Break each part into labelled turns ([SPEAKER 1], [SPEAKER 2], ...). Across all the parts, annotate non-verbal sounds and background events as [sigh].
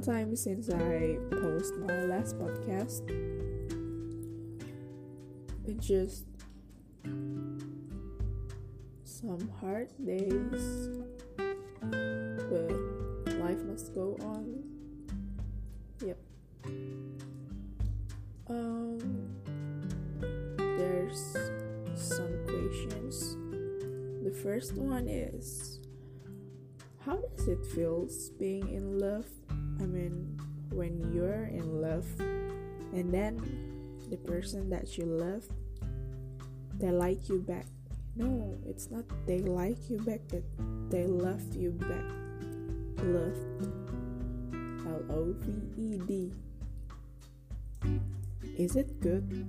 [SPEAKER 1] long time since I post my last podcast. It's just some hard days, but life must go on. Yep. Um, there's some questions. The first one is how does it feel being in love? I mean, when you're in love and then the person that you love they like you back. No, it's not they like you back, that they love you back. Loved. L O V E D. Is it good?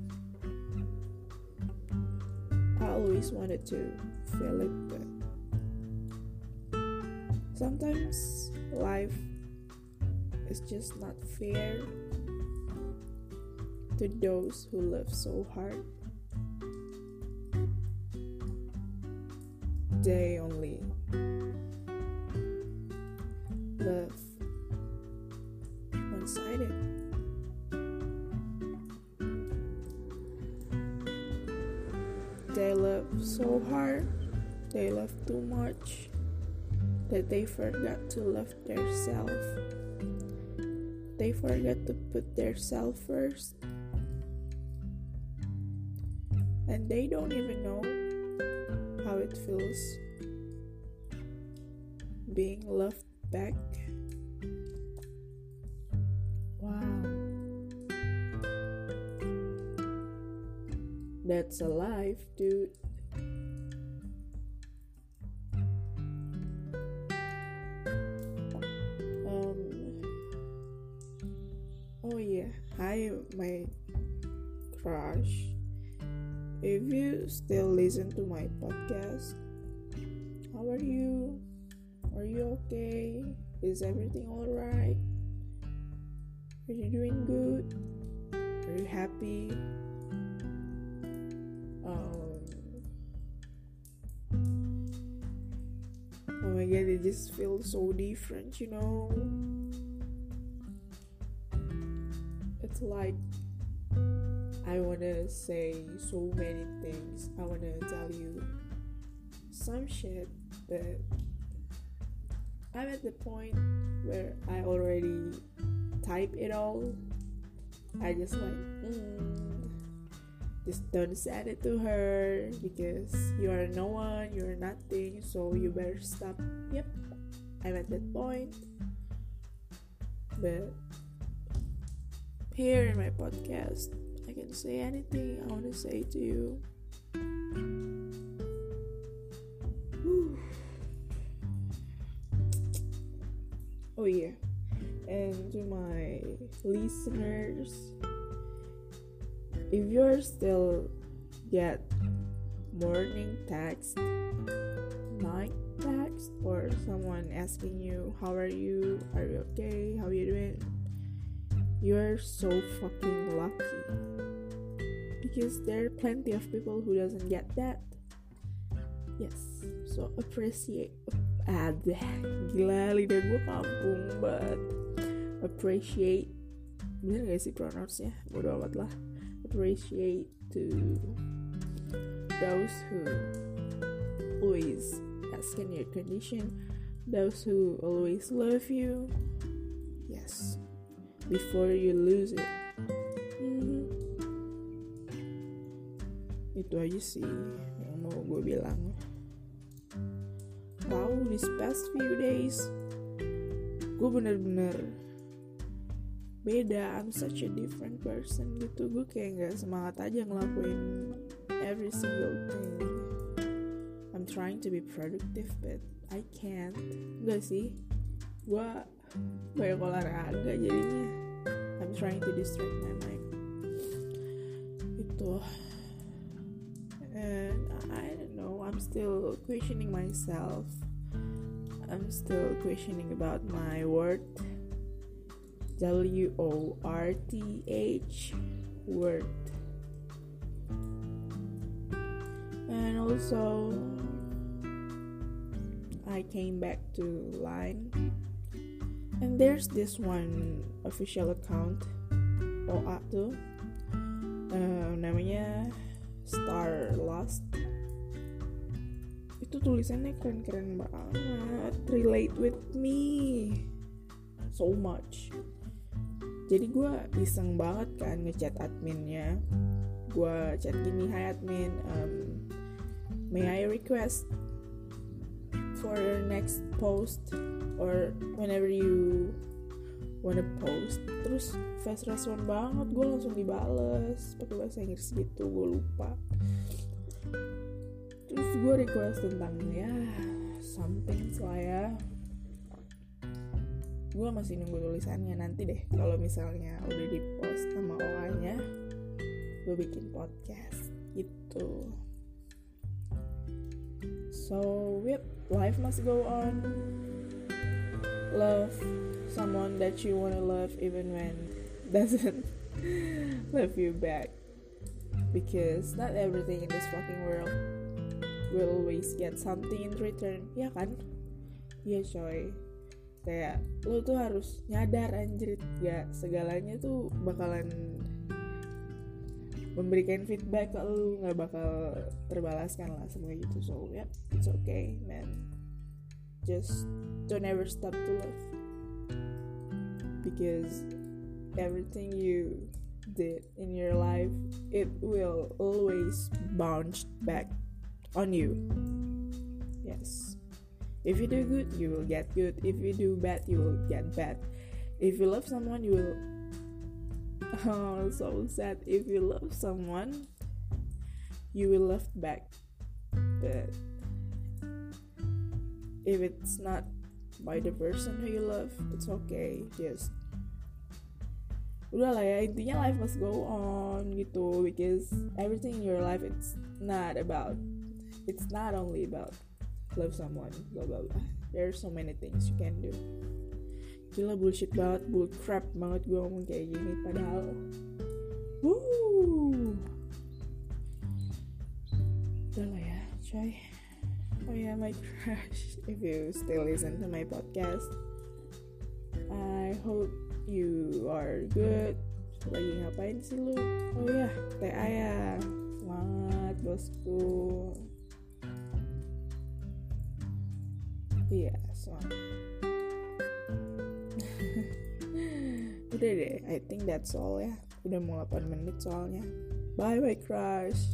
[SPEAKER 1] I always wanted to feel it, but Sometimes life is just not fair to those who love so hard. They only love one sided. They love so hard, they love too much that they forgot to love their self. They forget to put their self first. And they don't even know how it feels being loved back. Wow. That's a life, dude. My crush. If you still listen to my podcast how are you? Are you okay? Is everything all right? Are you doing good? Are you happy? Um oh my god it just feels so different you know like I want to say so many things. I want to tell you some shit, but I'm at the point where I already type it all. I just like, mm, just don't send it to her because you are no one, you are nothing, so you better stop. Yep, I'm at that point. But here in my podcast, I can say anything I want to say to you. Oh, yeah. And to my listeners, if you're still get morning text, night text, or someone asking you, How are you? Are you okay? How are you doing? You're so fucking lucky. Because there are plenty of people who doesn't get that. Yes so appreciate ada gila lidah gue kampung but appreciate bener gak sih pronounce-nya bodo amat lah appreciate to those who always ask in your condition those who always love you. Yes before you lose it. Mm-hmm. Itu aja sih yang mau gue bilang. Tahu this past few days, gue bener-bener beda. I'm such a different person gitu. Gue kayak nggak semangat aja ngelakuin every single thing. I'm trying to be productive, but I can't. Enggak sih. Gue banyak olahraga jadinya. I'm trying to distract my mind. Itu. And I don't know I'm still questioning myself. I'm still questioning about my worth W O R T H worth and also I came back to line and there's this one official account OA tuh uh, namanya Star Lost. Itu tulisannya keren-keren banget. Relate with me so much. Jadi gue iseng banget kan ngechat adminnya. Gue chat gini hi admin. Um, may I request for your next post or whenever you wanna post terus fast respon banget gue langsung dibales pakai bahasa Inggris gitu gue lupa. Terus gue request tentang ya something lah ya. Gue masih nunggu tulisannya nanti deh kalau misalnya udah di post sama orangnya gue bikin podcast gitu. So yep life must go on love someone that you wanna love even when [laughs] doesn't love you back. Because not everything in this fucking world will always get something in return. Ya kan? Iya coy. Kayak lo tuh harus nyadar anjir. Ya segalanya tuh bakalan memberikan feedback ke lo nggak bakal terbalaskan lah semua gitu so yeah it's okay man just don't ever stop to love because everything you did in your life it will always bounce back on you. Yes. If you do good, you will get good. If you do bad, you will get bad. If you love someone, you will. [laughs] Oh, so sad. If you love someone, you will love back. But if it's not by the person who you love, it's okay. Just udah lah ya intinya life must go on gitu because everything in your life it's not about it's not only about love someone blah blah blah are so many things you can do gila bullshit banget bull crap banget gue ngomong kayak gini padahal Woo. udah lah ya coy oh yeah my crush [laughs] if you still listen to my podcast I hope you are good lagi ngapain sih lu oh ya yeah, TA ya semangat bosku Iya, soalnya. [laughs] Udah deh, I think that's all ya. Udah mau 8 menit soalnya. Bye bye crush.